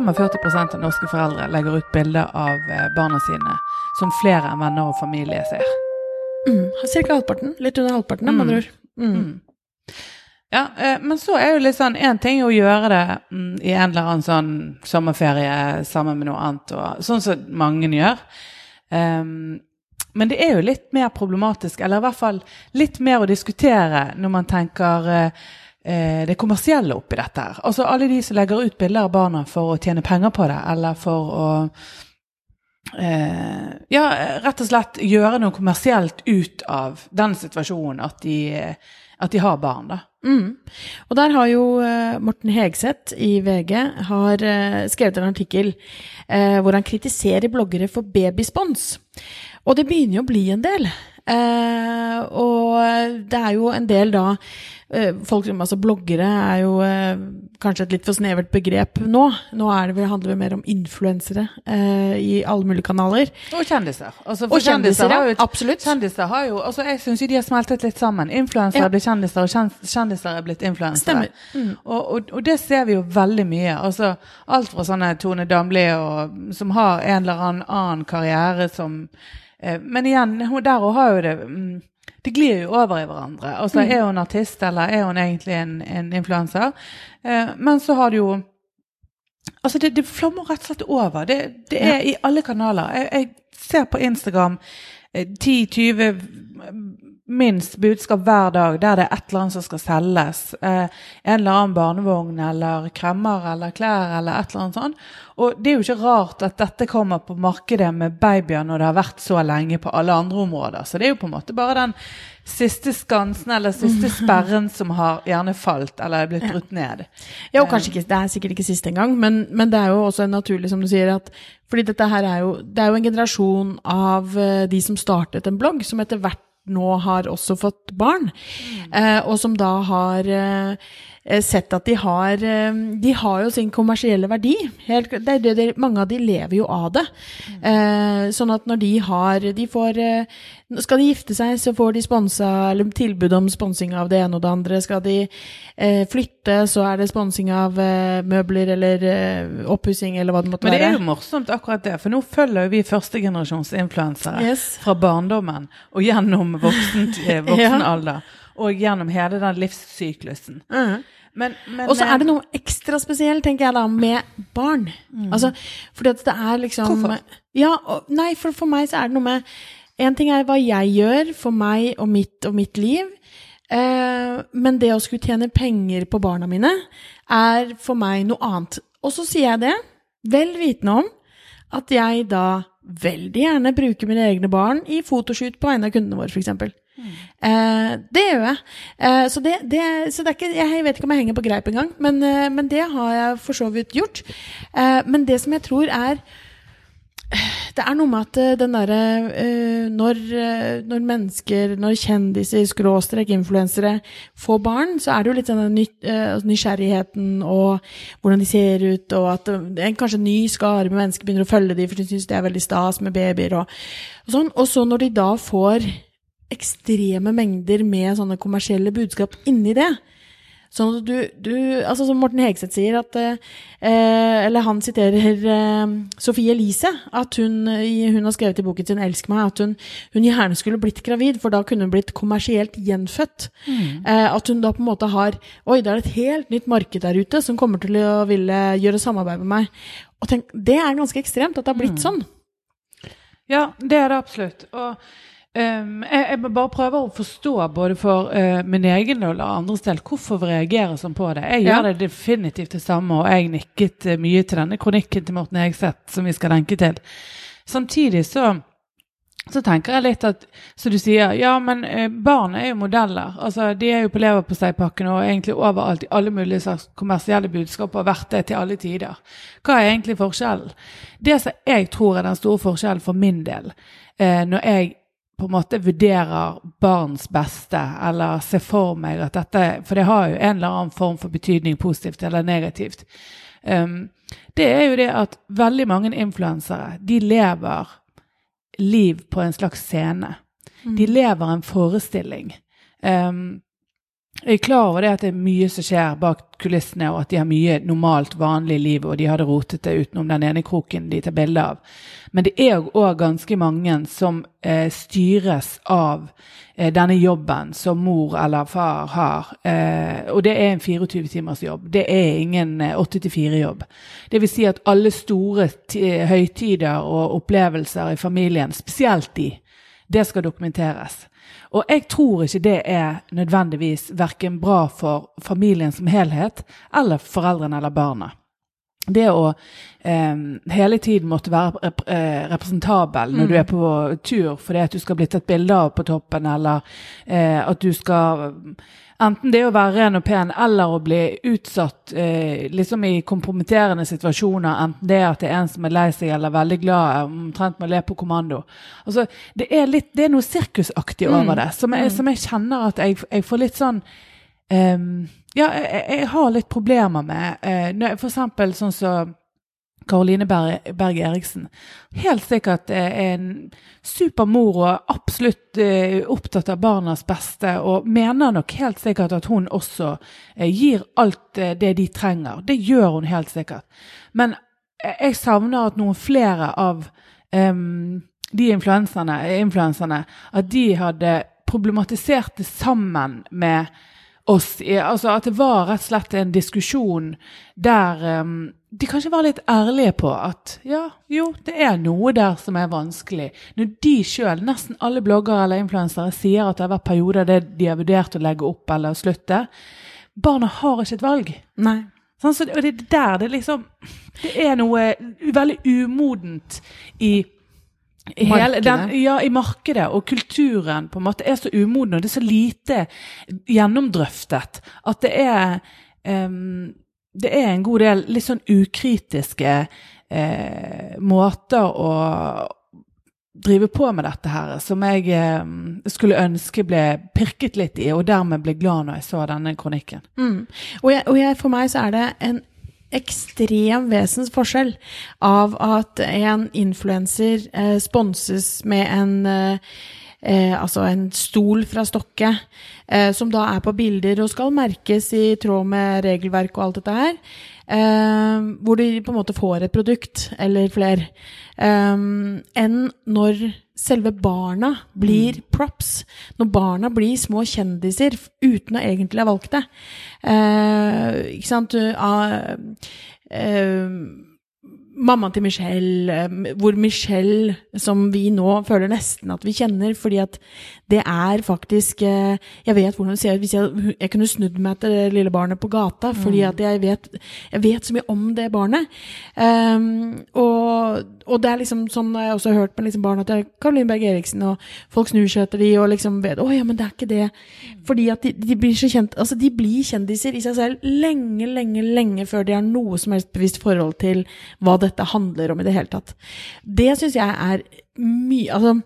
45% av norske foreldre legger ut bilder av eh, barna sine som flere enn venner og familie ser. Mm. Cirka halvparten. Litt under halvparten, med Mm. andre ord. Mm. Mm. Ja, eh, men så er jo litt sånn Én ting er å gjøre det mm, i en eller annen sånn sommerferie sammen med noe annet, og, sånn som mange gjør. Um, men det er jo litt mer problematisk, eller i hvert fall litt mer å diskutere når man tenker eh, det kommersielle oppi dette her. Altså alle de som legger ut bilder av barna for å tjene penger på det, eller for å eh, ja, rett og slett gjøre noe kommersielt ut av den situasjonen at de, at de har barn, da. Mm. Og der har jo eh, Morten Hegseth i VG har eh, skrevet en artikkel eh, hvor han kritiserer bloggere for babyspons. Og det begynner jo å bli en del. Eh, og det er jo en del da eh, folk som, altså Bloggere er jo eh, kanskje et litt for snevert begrep nå. Nå er det handler det mer om influensere eh, i alle mulige kanaler. Og kjendiser. Altså, Og kjendiser, har jo Absolutt. Kjendiser har jo, altså Jeg syns de har smeltet litt sammen. Influensere Ja. blir kjendiser, og kjendiser er blitt influensere. Mm. Og, og, og det ser vi jo veldig mye. Altså Alt fra sånne Tone Damli og, som har en eller annen, annen karriere som Men igjen, der hun har jo det mm, Det glir jo over i hverandre. Altså Mm. Er hun artist, eller er hun egentlig en, en influenser? Eh, men så har du jo Altså, det, det flommer rett og slett over. Det, det er i alle kanaler. Jeg, jeg ser på Instagram eh, 10-20 minst budskap hver dag der det er et eller annet som skal selges. Eh, en eller annen barnevogn eller kremmer eller klær eller et eller annet sånt. Og det er jo ikke rart at dette kommer på markedet med babyer når det har vært så lenge på alle andre områder. Så det er jo på en måte bare den siste skansen eller siste sperren som har gjerne falt eller er blitt brutt ned. Ja, og kanskje ikke, det er sikkert ikke siste engang, men, men det er jo også naturlig, som du sier, at fordi dette her er jo, det er jo en generasjon av eh, de som startet en blogg, som etter hvert nå har også fått barn, eh, og som da har eh, sett at de har eh, De har jo sin kommersielle verdi. Helt, det, er det, det, mange av de lever jo av det. Eh, sånn at når de har De får eh, Skal de gifte seg, så får de sponsa, eller tilbud om sponsing av det ene og det andre. Skal de eh, flytte, så er det sponsing av eh, møbler eller eh, oppussing eller hva det måtte være. Men det er jo morsomt akkurat det, for nå følger jo vi førstegenerasjons influensere Yes. fra barndommen og gjennom voksen, voksen voksen alder. Og gjennom hele den livssyklusen. Mm. Men, men Og så eh, er det noe ekstra spesielt, tenker jeg da, med barn. Altså, fordi at det er liksom Hvorfor? Ja, og, nei, for, for meg så er det noe med En ting er hva jeg gjør for meg og mitt og mitt liv. Eh, men det å skulle tjene penger på barna mine er for meg noe annet. Og så sier jeg det, vel vitende om at jeg da veldig gjerne bruker mine egne barn i fotoshoot på vegne av kundene våre, f.eks. Eh, det gjør jeg. Eh, så det, det, så det er ikke, jeg vet ikke om jeg henger på greip engang, men, eh, men det har jeg for så vidt gjort. Eh, men det som jeg tror er det er noe med at eh, den derre eh, når, når mennesker, når kjendiser, skråstrek, influensere får barn, så er det jo litt sånn ny, eh, nysgjerrigheten og hvordan de ser ut, og at en kanskje ny skare med mennesker begynner å følge dem, for de syns det er veldig stas med babyer og, og sånn. Og så når de da får ekstreme mengder med sånne kommersielle budskap inni det, Sånn at du, du Altså som Morten Hegseth sier, at eh, Eller han siterer eh, Sophie Elise, at hun, hun har skrevet i boken sin 'Elsk meg', at hun, hun gjerne skulle blitt gravid, for da kunne hun blitt kommersielt gjenfødt. Eh, at hun da på en måte har Oi, det er et helt nytt marked der ute som kommer til å ville gjøre samarbeid med meg. Og tenk, Det er ganske ekstremt at det har blitt sånn. Ja, det er det absolutt. Og ehm, jeg, jeg bare prøver å forstå både for uh, min egen del og andres del hvorfor vi reagerer sånn på det. Jeg Ja. gjør det definitivt det samme, og jeg nikket uh, mye til denne kronikken til Morten Hegseth som vi skal lenke til. Samtidig så så tenker jeg litt at, som du sier, ja, men uh, barn er jo modeller. Altså, De er jo på leverposteipakken og egentlig overalt i alle mulige slags kommersielle budskap og har vært det til alle tider. Hva er egentlig forskjellen? Det som jeg tror er den store forskjellen for min del, når jeg på en måte vurderer barns beste, eller ser for meg at dette For det har jo en eller annen form for betydning, positivt eller negativt. Um, det er jo det at veldig mange influensere, de lever liv på en slags scene. De lever en forestilling. Um, Jeg er klar over det at det er mye som skjer bak kulissene, og at de har mye normalt, vanlig liv, og de rotet det utenom den ene kroken de tar bilde av. Men det er òg ganske mange som eh, styres av eh, denne jobben som mor eller far har. Eh, og det er en 24 timers jobb. Det er ingen 8-4-jobb. Det vil si at alle store høytider og opplevelser i familien, spesielt de, det skal dokumenteres. Og jeg tror ikke det er nødvendigvis verken bra for familien som helhet, eller foreldrene eller barna. Det å eh, hele tiden måtte være rep eh, representabel når mm. du er på tur fordi at du skal bli tatt bilde av på toppen, eller eh, at du skal Enten det å være ren og pen eller å bli utsatt eh, liksom i kompromitterende situasjoner. Enten det at det er en som er lei seg eller veldig glad, omtrent med å le på kommando. Altså, det, er litt, det er noe sirkusaktig over mm. det, som jeg, mm. som jeg, kjenner at jeg, jeg får litt sånn um, Ja, jeg, jeg, har litt problemer med uh, For eksempel sånn som så, Karoline Berg, Eriksen. Helt sikkert en super mor og absolutt eh, opptatt av barnas beste. Og mener nok helt sikkert at hun også eh, gir alt eh, det de trenger. Det gjør hun helt sikkert. Men jeg savner at noen flere av um, de influenserne, at de hadde problematisert det sammen med oss. Altså at det var rett og slett en diskusjon der um, de kanskje var litt ærlige på at ja, jo, det er noe der som er vanskelig. Når de sjøl, nesten alle bloggere eller influensere, sier at det har vært perioder der de har vurdert å legge opp eller slutte, barna har ikke et valg. Nei. Sånn, så, og det er der det liksom Det er noe veldig umodent i Hele, den, ja, i markedet. Og kulturen på en måte er så umoden, og det er så lite gjennomdrøftet at det er um, det er en god del litt sånn ukritiske eh, måter å drive på med dette her, som jeg eh, skulle ønske ble pirket litt i, og dermed ble glad når jeg så denne kronikken. Mm. Og, jeg, og jeg, for meg så er det en ekstrem vesensforskjell av at en influenser eh, sponses med en eh, eh, altså en stol fra Stokke, eh, som da er på bilder og skal merkes i tråd med regelverk og alt dette her. Eh, hvor de på en måte får et produkt, eller flere. Eh, enn når selve barna blir mm. props. Når barna blir små kjendiser uten å egentlig ha valgt det. Eh, ikke sant? Uh, uh, mammaen til Michelle, eh, hvor Michelle, som vi nå føler nesten at vi kjenner, fordi at det er faktisk eh, Jeg vet hvordan hun ser ut. Hvis jeg, jeg kunne snudd meg til det lille barnet på gata, fordi mm. at jeg vet, jeg vet så mye om det barnet. Um, og, og, det er liksom sånn jeg også har hørt med liksom barna til Caroline Berg Eriksen, og folk snur seg etter de og liksom vet Å ja, men det er ikke det. Fordi at de, de, blir så kjent Altså, de blir kjendiser i seg selv lenge, lenge, lenge før de har noe som helst bevisst forhold til hva det dette handler om i det hele tatt. Det syns jeg er mye Altså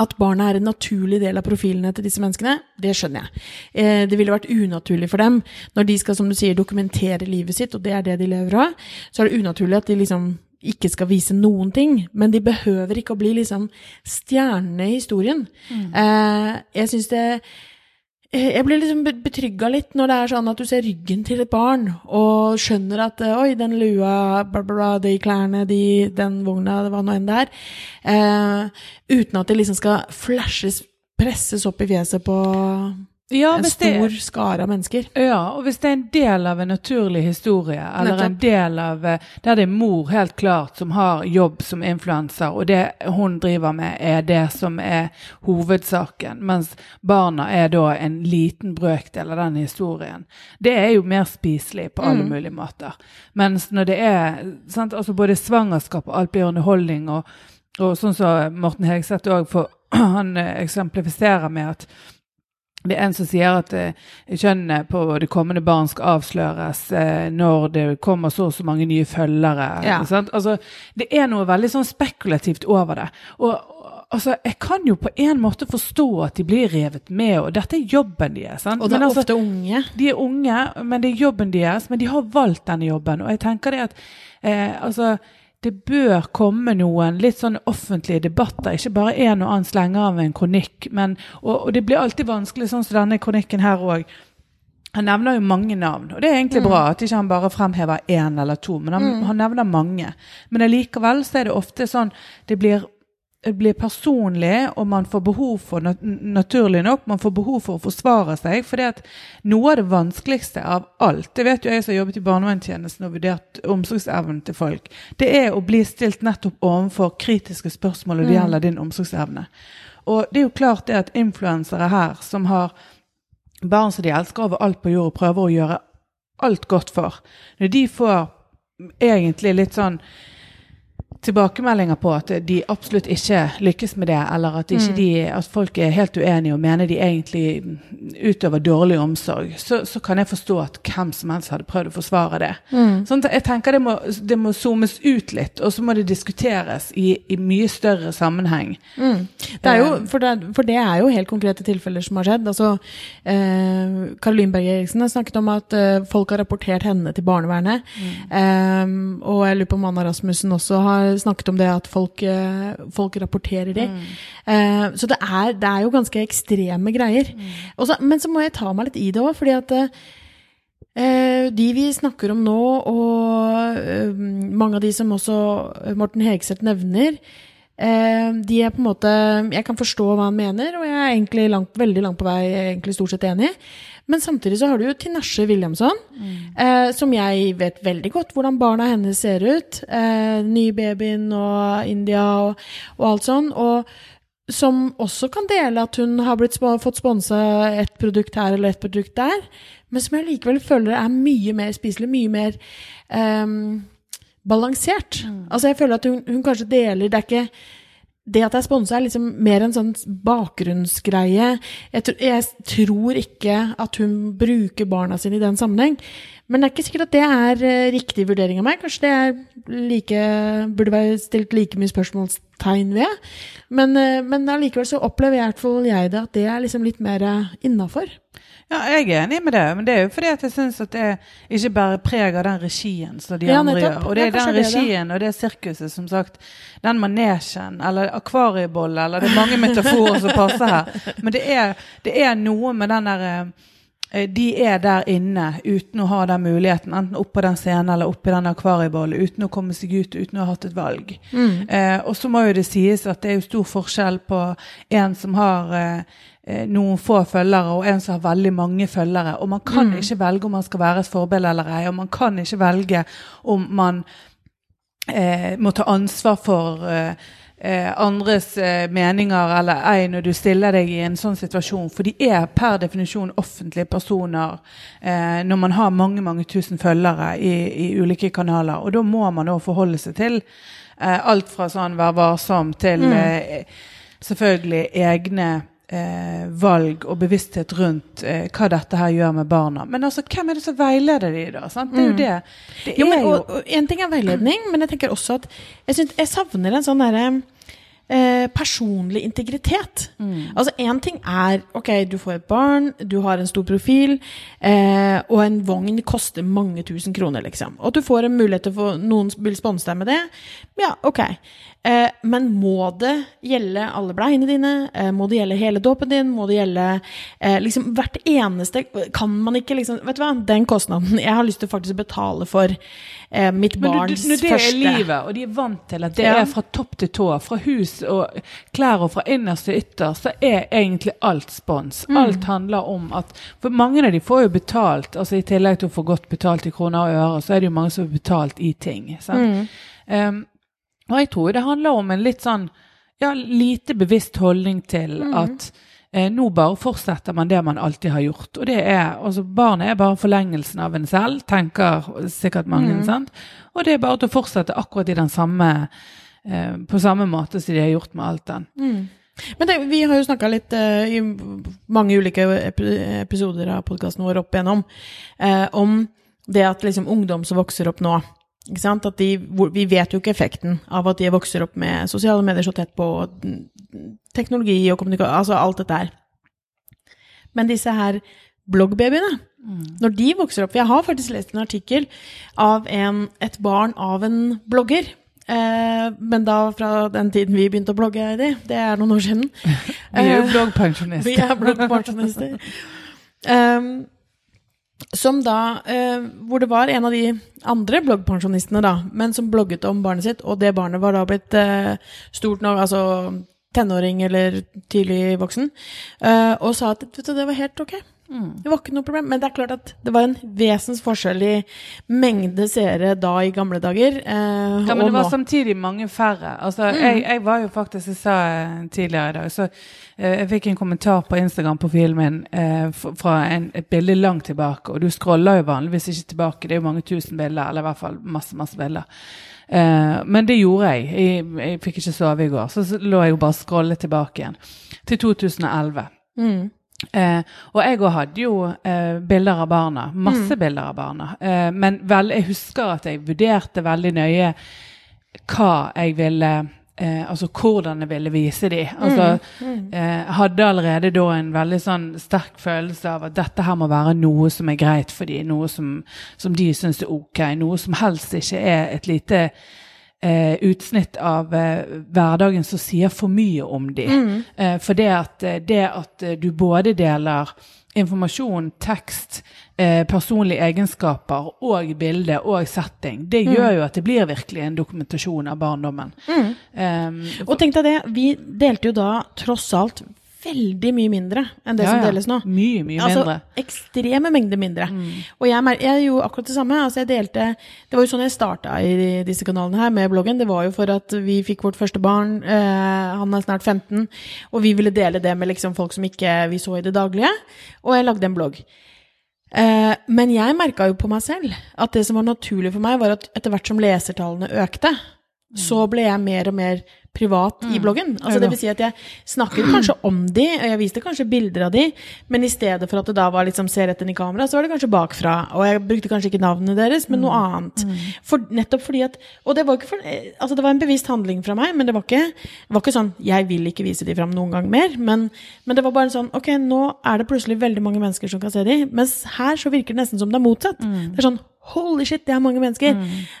at barna er en naturlig del av profilene til disse menneskene, det skjønner jeg. Eh, det ville vært unaturlig for dem når de skal, som du sier, dokumentere livet sitt, og det er det de lever av. Så er det unaturlig at de liksom ikke skal vise noen ting. Men de behøver ikke å bli liksom stjernene i historien. Mm. Eh, jeg syns det jeg blir liksom betrygga litt når det er sånn at du ser ryggen til et barn og skjønner at eh, oi, den lua, bla, bla, bla, de klærne, de, den vogna, hva nå enn det er. Eh, uten at det liksom skal flashes, presses opp i fjeset på ja, en stor det, skare av mennesker. Ja, og hvis det er en del av en naturlig historie, eller en del av eh, der det er mor helt klart som har jobb som influenser, og det hun driver med er det som er hovedsaken, mens barna er da en liten brøkdel av den historien. Det er jo mer spiselig på alle mm. mulige måter. Mens når det er sant, altså både svangerskap og alt blir underholdning, og, og sånn som Morten Hegseth òg, han eh, eksemplifiserer med at det er en som sier at eh, kjønnet på det kommende barn skal avsløres eh, når det kommer så og så mange nye følgere. Ja. Altså, det er noe veldig sånn spekulativt over det. Og altså, jeg kan jo på en måte forstå at de blir revet med, og dette er jobben deres. Og det er altså, ofte unge. De er unge, men det er jobben deres. Men de har valgt denne jobben. Og jeg tenker det at eh, altså det bør komme noen litt sånn offentlige debatter, ikke bare en og annen slenger av en kronikk. Men, og, og, det blir alltid vanskelig, sånn som denne kronikken her òg. Han nevner jo mange navn, og det er egentlig mm. bra at ikke han bare fremhever én eller to. Men han, mm. han nevner mange. Men allikevel så er det ofte sånn det blir blir personlig, og man får behov for, naturlig nok, man får behov for å forsvare seg. For noe av det vanskeligste av alt, det vet jo jeg som har jobbet i barnevernstjenesten og vurdert omsorgsevnen til folk, det er å bli stilt nettopp overfor kritiske spørsmål når det mm. gjelder din omsorgsevne. Og det er jo klart det at influensere her, som har barn som de elsker over alt på jord, og prøver å gjøre alt godt for, når de får egentlig litt sånn tilbakemeldinger på at de absolutt ikke lykkes med det, eller at, mm. de, at folk er helt uenige og mener de egentlig utøver dårlig omsorg, så, så, kan jeg forstå at hvem som helst hadde prøvd å forsvare det. Mm. Sånn jeg tenker det må, det må, zoomes ut litt, og så må det diskuteres i, i mye større sammenheng. Mm. Det jo, eh. for, det, for, det, er jo helt konkrete tilfeller som har skjedd. Altså, eh, Karoline Berg Eriksen har snakket om at eh, folk har rapportert henne til barnevernet. Eh, og jeg lurer på om Anna Rasmussen også har snakket om det at folk, eh, folk rapporterer det. Mm. Uh, så det er, det er, jo ganske ekstreme greier. Mm. Også, men så må jeg ta meg litt i det òg, fordi at uh, de vi snakker om nå, og mange av de som også Morten Hegseth nevner, de er på en måte Jeg kan forstå hva han mener, og jeg er egentlig langt, veldig langt på vei egentlig stort sett enig. Men samtidig så har du jo Tinashe Williamson, mm. eh, som jeg vet veldig godt hvordan barna hennes ser ut. Eh, Nybabyen og India og, og, alt sånn. Og som også kan dele at hun har blitt, fått sponsa et produkt her eller et produkt der. Men som jeg likevel føler er mye mer spiselig, mye mer eh, balansert. Mm. Altså jeg føler at hun, hun kanskje deler Det er ikke det at jeg sponsa, er liksom mer en sånn bakgrunnsgreie. Jeg, jeg, tror ikke at hun bruker barna sine i den sammenheng. Men det er ikke sikkert at det er uh, riktig vurdering av meg. Kanskje det er like, burde være stilt like mye spørsmålstegn ved. Men, uh, men allikevel så opplever jeg, i hvert fall jeg det, at det er liksom litt mer uh, innafor. Ja, jeg er enig med det, men det er jo fordi at jeg syns at det ikke bare preg av den regien som de ja, andre gjør. Og det er den regien og det sirkuset, som sagt. Den manesjen, eller akvariebolle, eller det er mange metaforer som passer her. Men det er, det er noe med den derre eh, de er der inne uten å ha den muligheten, enten oppå den scenen eller oppi den akvariebollen, uten å komme seg ut, uten å ha hatt et valg. Mm. Eh, og så må jo det sies at det er jo stor forskjell på en som har eh, Eh, noen få følgere og en som har veldig mange følgere. Og man kan mm. ikke velge om man skal være et forbilde eller ei, og man kan ikke velge om man eh, må ta ansvar for eh, eh andres eh, meninger eller ei når du stiller deg i en sånn situasjon. For de er per definisjon offentlige personer eh, når man har mange mange tusen følgere i, i ulike kanaler. Og da må man òg forholde seg til alt fra sånn Vær varsom til mm. selvfølgelig egne eh, valg og bevissthet rundt eh, hva dette her gjør med barna. Men altså, hvem er det som veileder de da? Sant? Det er jo mm. det. det jo, men, og, og, en ting er veiledning, men jeg tenker også at jeg, synes, jeg savner en sånn derre Eh, personlig integritet. Mm. Altså Én ting er ok, du får et barn, du har en stor profil, eh, og en vogn koster mange tusen kroner, liksom. Og at du får en mulighet til å få noen vil sponse deg med det, ja, ok. Eh, men må det gjelde alle bleiene dine? Eh, må det gjelde hele dåpen din? Må det gjelde eh, liksom hvert eneste Kan man ikke liksom Vet du hva, den kostnaden Jeg har lyst til faktisk å betale for mitt barns første Men det er livet, og de er vant til at det ja. er fra topp til tå, fra hus og klær og fra innerst til ytterst, så er egentlig alt spons. Mm. Alt handler om at For mange av de får jo betalt, altså i tillegg til å få godt betalt i kroner og øre, så er det jo mange som har betalt i ting. sant? Mm. Um, og jeg tror det handler om en litt sånn ja, lite bevisst holdning til mm. at eh, nå bare fortsetter man det man alltid har gjort. Og det er altså Barnet er bare forlengelsen av en selv, tenker sikkert mange. Mm. sant? Og det er bare til å fortsette akkurat i den samme eh, på samme måte som de har gjort med alt den. Mm. Men det, vi har jo snakka litt uh, i mange ulike episoder av podkasten vår opp igjennom uh, om det at liksom ungdom som vokser opp nå, de, vi vet jo ikke effekten av at de vokser opp med sosiale medier så tett på, teknologi og kommunikasjon, altså alt dette her. Men disse her bloggbabyene, mm. når de vokser opp Jeg har faktisk lest en artikkel av en, et barn av en blogger Eh, men da fra den tiden vi begynte å blogge, Heidi, det er noen år siden. Vi er jo Eh, bloggpensjonister. vi er bloggpensjonister. Um, som da eh, Hvor det var en av de andre bloggpensjonistene, da, men som blogget om barnet sitt, og det barnet var da blitt eh, stort nok, altså tenåring eller tidlig voksen, eh, og sa at vet du, det var helt ok. Mm. Det var ikke noe problem. Men det er klart at det var en vesens forskjell i mengde seere da i gamle dager. Eh, Ja, men det var nå. samtidig mange færre. Altså, jeg, jeg var jo faktisk, jeg sa eh, tidligere i dag, så jeg fikk en kommentar på Instagram-profilen min eh, fra en, et bilde langt tilbake, og du scroller jo vanligvis ikke tilbake, det er jo mange tusen bilder, eller i hvert fall masse, masse bilder. Eh, men det gjorde jeg. jeg. Jeg fikk ikke sove i går, så, lå jeg og bare scrollet tilbake igjen. Til 2011. Mm. Eh, og jeg òg hadde jo eh, bilder av barna. Masse bilder av barna. Eh, men vel, jeg husker at jeg vurderte veldig nøye hva jeg ville eh, Altså hvordan jeg ville vise dem. Altså, eh, hadde allerede da en veldig sånn sterk følelse av at dette her må være noe som er greit for dem, noe som, som de syns er ok, noe som helst ikke er et lite eh, utsnitt av eh, hverdagen som sier for mye om dem. Eh, for det at, eh, det at du både deler informasjon, tekst, eh, personlige egenskaper og bilde og setting, det gjør jo at det blir virkelig en dokumentasjon av barndommen. Um, Og tenk deg det, vi delte jo da tross alt veldig mye mindre enn det ja, som deles nå. Mye, mye Altså, mindre. ekstreme mengder mindre. Og jeg, jeg gjorde akkurat det samme. Altså, jeg delte Det var jo sånn jeg starta i disse kanalene her med bloggen. Det var jo for at vi fikk vårt første barn. Eh, han er snart 15. Og vi ville dele det med liksom folk som ikke vi så i det daglige. Og jeg lagde en blogg. Eh, men jeg merka jo på meg selv at det som var naturlig for meg, var at etter hvert som lesertallene økte, så ble jeg mer og mer privat i bloggen. Altså det vil si at jeg snakket kanskje om de, og jeg viste kanskje bilder av de, men i stedet for at det da var liksom ser rett inn i kamera, så var det kanskje bakfra. Og jeg brukte kanskje ikke navnet deres, men noe annet. For, nettopp fordi at Og det var ikke for, altså det var en bevisst handling fra meg, men det var ikke, var ikke sånn jeg vil ikke vise de fram noen gang mer. Men, men det var bare sånn ok, nå er det plutselig veldig mange mennesker som kan se de, mens her så virker det nesten som det er motsatt. Det er sånn Holy shit, det er mange mennesker.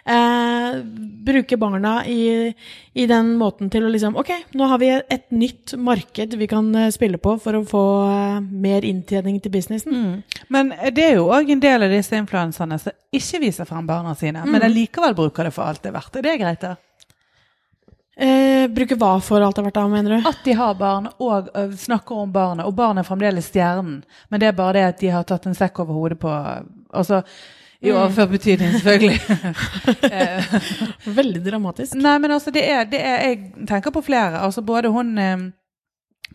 Eh, bruke barna i, i den måten til å liksom Ok, nå har vi et nytt marked vi kan eh, spille på for å få eh, mer inntjening til businessen. Men det er jo òg en del av disse influenserne som ikke viser frem barna sine, men allikevel bruker det for alt det er verdt. Er det greit, da? Eh, bruke hva for alt det har vært av, mener du? At de har barn og ø, snakker om barnet, og barnet er fremdeles stjernen. Men det er bare det at de har tatt en sekk over hodet på Altså i overført betydning, selvfølgelig. Eh, Veldig dramatisk. Nei, men altså, det er, det er Jeg tenker på flere. Altså både hun eh,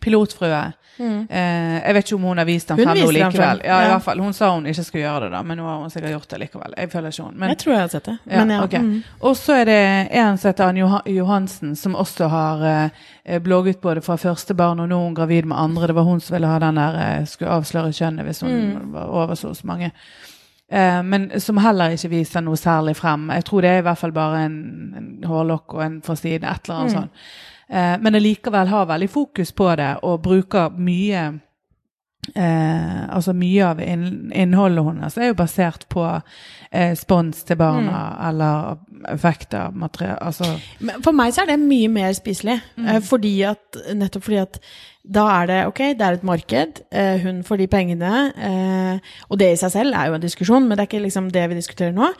pilotfrue eh, Jeg vet ikke om hun har vist den frem nå likevel. Ja, i hvert fall. Hun sa hun ikke skulle gjøre det, da, men nå har hun sikkert gjort det likevel. Jeg føler ikke hun. Men, jeg tror jeg har sett det. ja, ja, okay. mm. Og så er det en som heter Ann Johansen, som også har eh, blogget både fra første barn og nå er hun gravid med andre. Det var hun som ville ha den der eh, skulle avsløre kjønnet hvis hun Mm. var over så og så mange. Eh, men som heller ikke viser noe særlig frem. Jeg tror det er i hvert fall bare en, en hårlokk og en forside, et eller annet Mm. sånt. Eh, men allikevel har veldig fokus på det og bruker mye Eh, altså Mye av inn, innholdet hennes er jo basert på eh, spons til barna Mm. eller effekter, materiale Altså For meg så er det mye mer spiselig. Mm. Fordi at, nettopp fordi at da er det ok, det er et marked, eh, hun får de pengene. Eh, og det i seg selv er jo en diskusjon, men det er ikke liksom det vi diskuterer nå.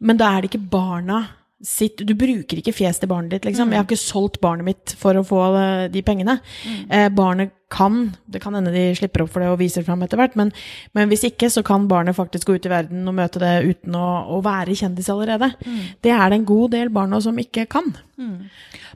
Men da er det ikke barna sitt Du bruker ikke fjes til barnet ditt, liksom. Jeg har ikke solgt barnet mitt for å få eh, de pengene. Eh, barnet kan Det kan hende de slipper opp for det og viser fram etter hvert, men, men hvis ikke, så kan barnet faktisk gå ut i verden og møte det uten å, å være kjendis allerede. Det er det en god del barna som ikke kan.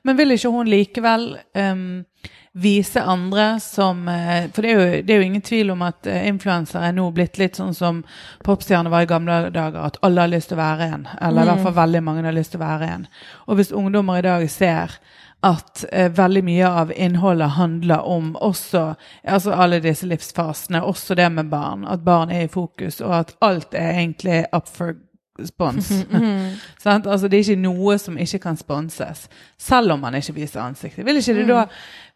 Men vil ikke hun likevel ehm, vise andre som eh, For det er, jo, det er jo ingen tvil om at uh, influensere er nå blitt litt sånn som popstjerner var i gamle dager, at alle har lyst til å være en. Eller i hvert fall veldig mange har lyst til å være en. Og hvis ungdommer i dag ser at eh, veldig mye av innholdet handler om også altså alle disse livsfasene, også det med barn. At barn er i fokus, og at alt er egentlig up for spons. Sant? altså, det er ikke noe som ikke kan sponses, selv om man ikke viser ansiktet. Vil ikke du da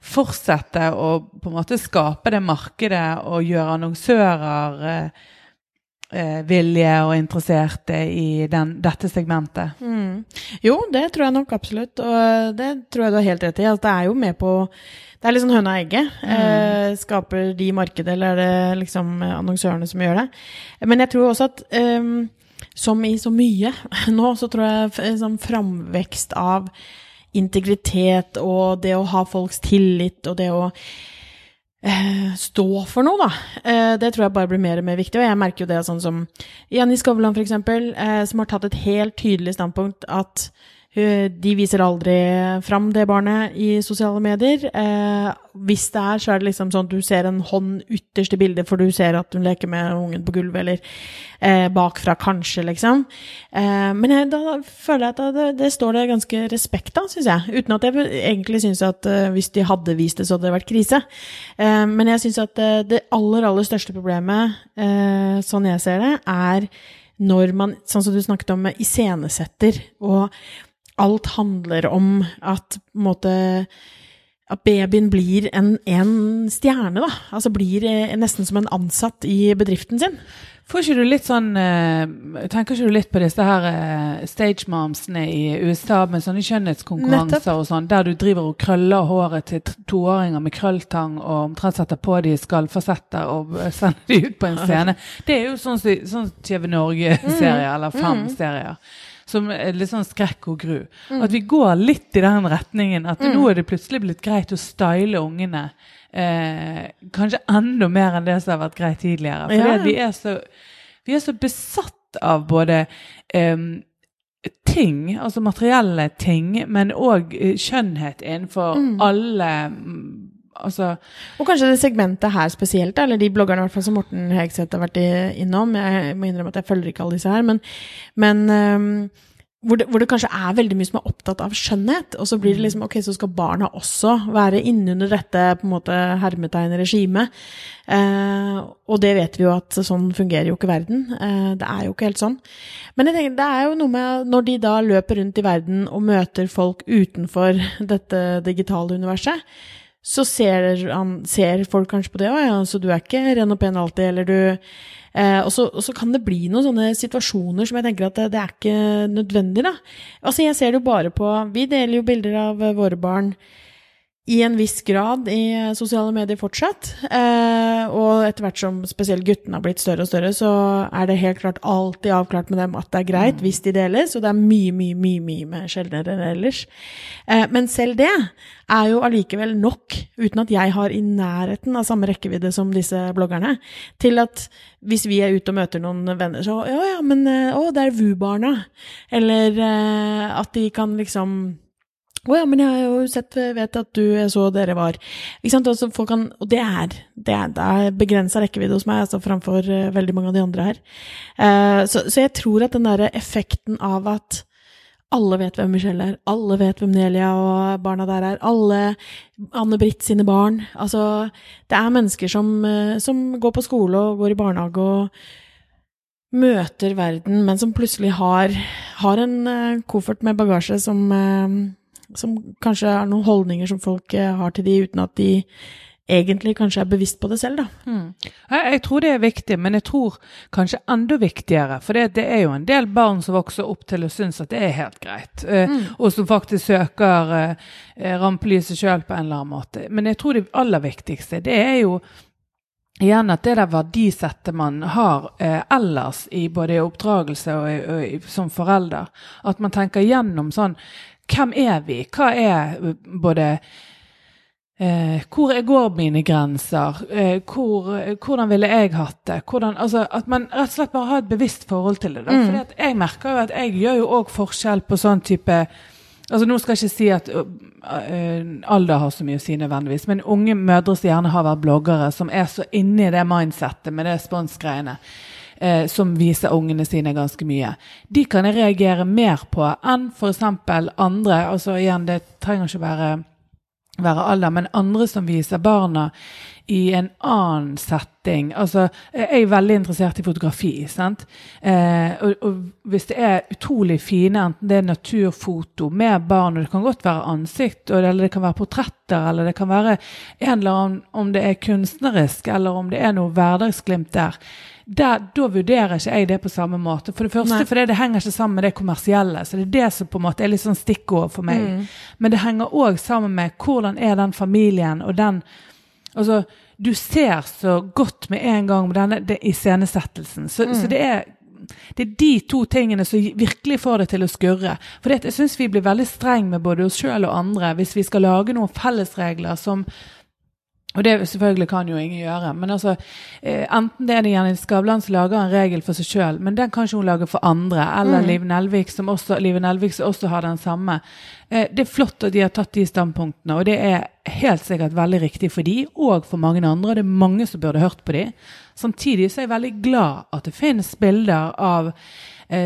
fortsette å på en måte skape det markedet og gjøre annonsører eh, eh, villige og interesserte i den, dette segmentet. Mm. Jo, det tror jeg nok absolutt, og det tror jeg du har helt rett i. Altså, det er jo med på Det er liksom høna og egget. Eh, skaper de markedet, eller er det liksom annonsørene som gjør det? Men jeg tror også at ehm, som i så mye nå, så tror jeg f- sånn framvekst av integritet og det å ha folks tillit og det å eh, stå for noe, da. Eh, det tror jeg bare blir mer og mer viktig. Og jeg merker jo det sånn som Jenny Skavlan, for eksempel, eh, som har tatt et helt tydelig standpunkt at de viser aldri fram det barnet i sosiale medier. Eh, hvis det er, så er det liksom sånn at du ser en hånd ytterst i bildet, for du ser at hun leker med ungen på gulvet, eller eh, bakfra kanskje, liksom. Eh, men jeg, da føler jeg at det, det står det ganske respekt av, syns jeg. Uten at jeg egentlig syns at eh, hvis de hadde vist det, så hadde det vært krise. Eh, men jeg syns at eh, det aller, aller største problemet, eh, sånn jeg ser det, er når man, sånn som du snakket om, iscenesetter, og alt handler om at måte at babyen blir en, en stjerne, da. Altså blir eh, nesten som en ansatt i bedriften sin. Får ikke du litt sånn eh, Tenker ikke du litt på disse her eh, stage momsene i USA med sånne skjønnhetskonkurranser og sånn, der du driver og krøller håret til toåringer med krølltang og omtrent setter på de skallfasetter og sender de ut på en scene. Det er jo sånn, sånn TV Norge-serie, eller fem serier. Som er litt sånn skrekk og gru. At vi går litt i den retningen. At nå er det plutselig blitt greit å style ungene. Eh, kanskje enda mer enn det som har vært greit tidligere. For Ja, vi, er så, vi er så besatt av både eh, ting, altså materielle ting, men òg skjønnhet innenfor Mm. alle mm, Altså Og kanskje det segmentet her spesielt, eller de bloggerne i hvert fall som Morten Hegseth har vært innom. Jeg må innrømme at jeg følger ikke alle disse her, men, men um, hvor, det, hvor det kanskje er veldig mye som er opptatt av skjønnhet. Og så blir det liksom ok, så skal barna også være innunder dette på en måte hermetegn-regimet. Eh, og det vet vi jo at sånn fungerer jo ikke verden. Eh, det er jo ikke helt sånn. Men jeg tenker, det er jo noe med når de da løper rundt i verden og møter folk utenfor dette digitale universet, så ser, han, ser folk kanskje på det òg, ja, så du er ikke ren og pen alltid, eller du eh, og, så, og så kan det bli noen sånne situasjoner som jeg tenker at det, det er ikke nødvendig, da. Altså, jeg ser det jo bare på Vi deler jo bilder av våre barn i en viss grad i sosiale medier fortsatt. Eh, og etter hvert som spesielt guttene har blitt større og større, så er det helt klart alltid avklart med dem at det er greit hvis de deles, og det er mye, mye, mye, mye mer sjeldnere enn ellers. Eh, men selv det er jo allikevel nok, uten at jeg har i nærheten av samme rekkevidde som disse bloggerne, til at hvis vi er ute og møter noen venner, så ja, ja, men eh, å, det er VU-barna. Eller eh, at de kan liksom å ja, men jeg har jo sett, vet at du så dere var Ikke sant? Altså, folk kan, og det er, det er, er begrensa rekkevidde hos meg, altså framfor uh, veldig mange av de andre her. Uh, så, så jeg tror at den derre effekten av at alle vet hvem Michelle er, alle vet hvem Nelia og barna der er, alle Anne-Britt sine barn Altså, det er mennesker som, uh, som går på skole og går i barnehage og møter verden, men som plutselig har, har en koffert med bagasje som, som kanskje er noen holdninger som folk eh, har til de, uten at de egentlig kanskje er bevisst på det selv, da. Jeg, jeg tror det er viktig, men jeg tror kanskje enda viktigere. For det, det er jo en del barn som vokser opp til å synes at det er helt greit. eh, Og som faktisk søker eh, rampelyset sjøl på en eller annen måte. Men jeg tror det aller viktigste, det er jo igjen at det der verdisettet man har eh, ellers i både i oppdragelse og, i, og i, som forelder, at man tenker gjennom sånn Hvem er vi? Hva er eh, både Eh, hvor går mine grenser? Eh, hvor, eh, hvordan ville jeg hatt det? Hvordan, altså, at man rett og slett bare har et bevisst forhold til det. Da. Fordi jeg merker jo at jeg gjør jo òg forskjell på sånn type altså Nå skal jeg ikke si at uh, alder har så mye å si nødvendigvis, men unge mødre som gjerne har vært bloggere, som er så inne i det mindsettet med det sponsgreiene. uh, som viser ungene sine ganske mye. De kan jeg reagere mer på enn f.eks. andre. altså igjen, Det trenger ikke være være alder, men andre som viser barna i en annen setting. Altså, jeg er veldig interessert i fotografi. sant? Eh, og, og, hvis det er utrolig fine, enten det er naturfoto med barn, og det kan godt være ansikt, eller det kan være portretter, eller det kan være en eller annen, om det er kunstnerisk, eller om det er noe hverdagsglimt der. Der, da vurderer ikke jeg det på samme måte. For det første Nei. fordi det henger ikke sammen med det kommersielle. Så det er det som på en måte er litt sånn stikkord for meg. Mm. Men det henger òg sammen med hvordan er den familien og den Altså, du ser så godt med en gang med denne det, iscenesettelsen. Så, Mm. så det er det er de to tingene som virkelig får det til å skurre. For det, jeg syns vi blir veldig streng med både oss sjøl og andre hvis vi skal lage noen fellesregler som og det selvfølgelig kan jo ingen gjøre. Men altså, eh, enten det er det Jenny Skavlan som lager en regel for seg sjøl, men den kan ikke hun lage for andre. Eller Mm. Liv Nelvik som også, Liv Nelvik som også har den samme. Eh, det er flott at de har tatt de standpunktene, og det er helt sikkert veldig riktig for de, og for mange andre. Det er mange som burde hørt på de. Samtidig så er jeg veldig glad at det finnes bilder av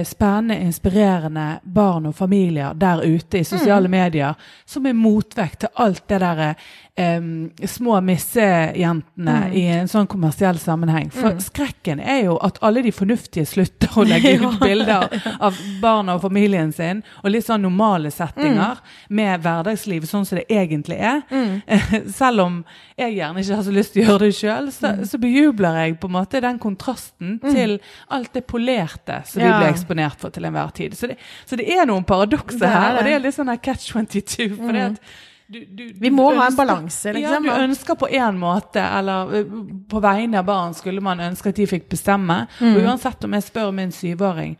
spennende, inspirerende barn og familier der ute i sosiale medier, som er motvekt til alt det derre um, små missejentene i en sånn kommersiell sammenheng. For skrekken er jo at alle de fornuftige slutter å legge ut bilder av barna og familien sin, og litt sånn normale settinger med hverdagsliv sånn som det egentlig er. Selv om jeg gjerne ikke har så lyst til å gjøre det sjøl, så, så bejubler jeg på en måte den kontrasten til alt det polerte som vi Ja. Eksponert for til enhver tid. Så det, så det er noen paradokser er her, og det. er litt sånn her catch 22. For det at du, du, Vi må ha en balanse, liksom. Ja, du ønsker på én måte, eller på vegne av barn skulle man ønske at de fikk bestemme. Mm. Og uansett om jeg spør min syvåring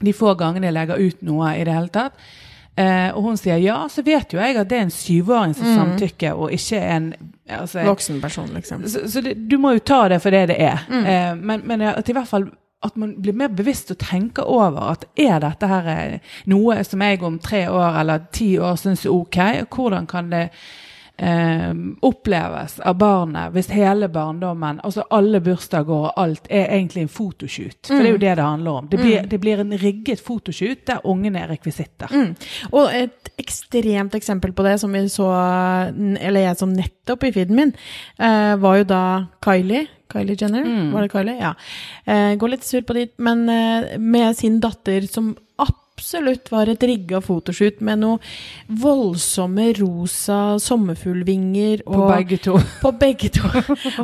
de få gangene jeg legger ut noe i det hele tatt, eh, og hun sier ja, så vet jo jeg at det er en syvåring som samtykker, og ikke en altså, Voksen person, liksom. så, så det, du må jo ta det for det det er. Mm. Eh, men, men at i hvert fall at man blir mer bevisst og tenker over at er dette her eh, noe som jeg om tre år eller ti år syns er ok, og hvordan kan det eh, oppleves av barnet hvis hele barndommen, altså alle bursdager og alt, er egentlig en fotoshoot. For det er jo det det handler om. Det blir, det blir en rigget fotoshoot der ungene er rekvisitter. Mm. Og et ekstremt eksempel på det som vi så, eller jeg så nettopp i feeden min, eh, var jo da Kylie. Kylie Jenner, var det Kylie? Ja. Eh, går litt sur på dit, men eh, med sin datter som absolutt var et rigga fotoshoot med noe voldsomme rosa sommerfuglvinger. På begge to. På begge to.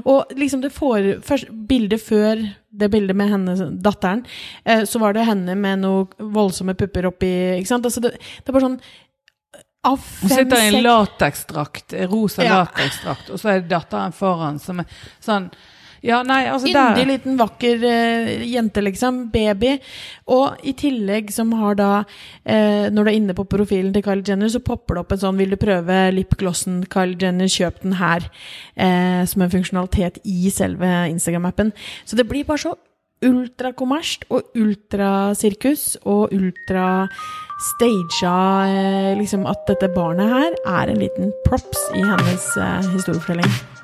og liksom det får, først, bildet før det bildet med henne, datteren, eh, så var det henne med noe voldsomme pupper oppi ikke sant? Altså det, det er bare sånn Av Hun sitter i en lateksdrakt, rosa Ja. lateksdrakt, og så er det datteren foran som er sånn Ja, nei, altså Yndig liten, vakker uh, jente, liksom. Baby. Og i tillegg som har da uh, Når du er inne på profilen til Kylie Jenner, så popper det opp en sånn 'Vil du prøve lipglossen Kylie Jenner? Kjøp den her'. Uh, som en funksjonalitet i selve Instagram-appen. Så det blir bare så ultrakommersielt og ultrasirkus og ultra stagea eh, liksom at dette barnet her er en liten props i hennes historiefortelling.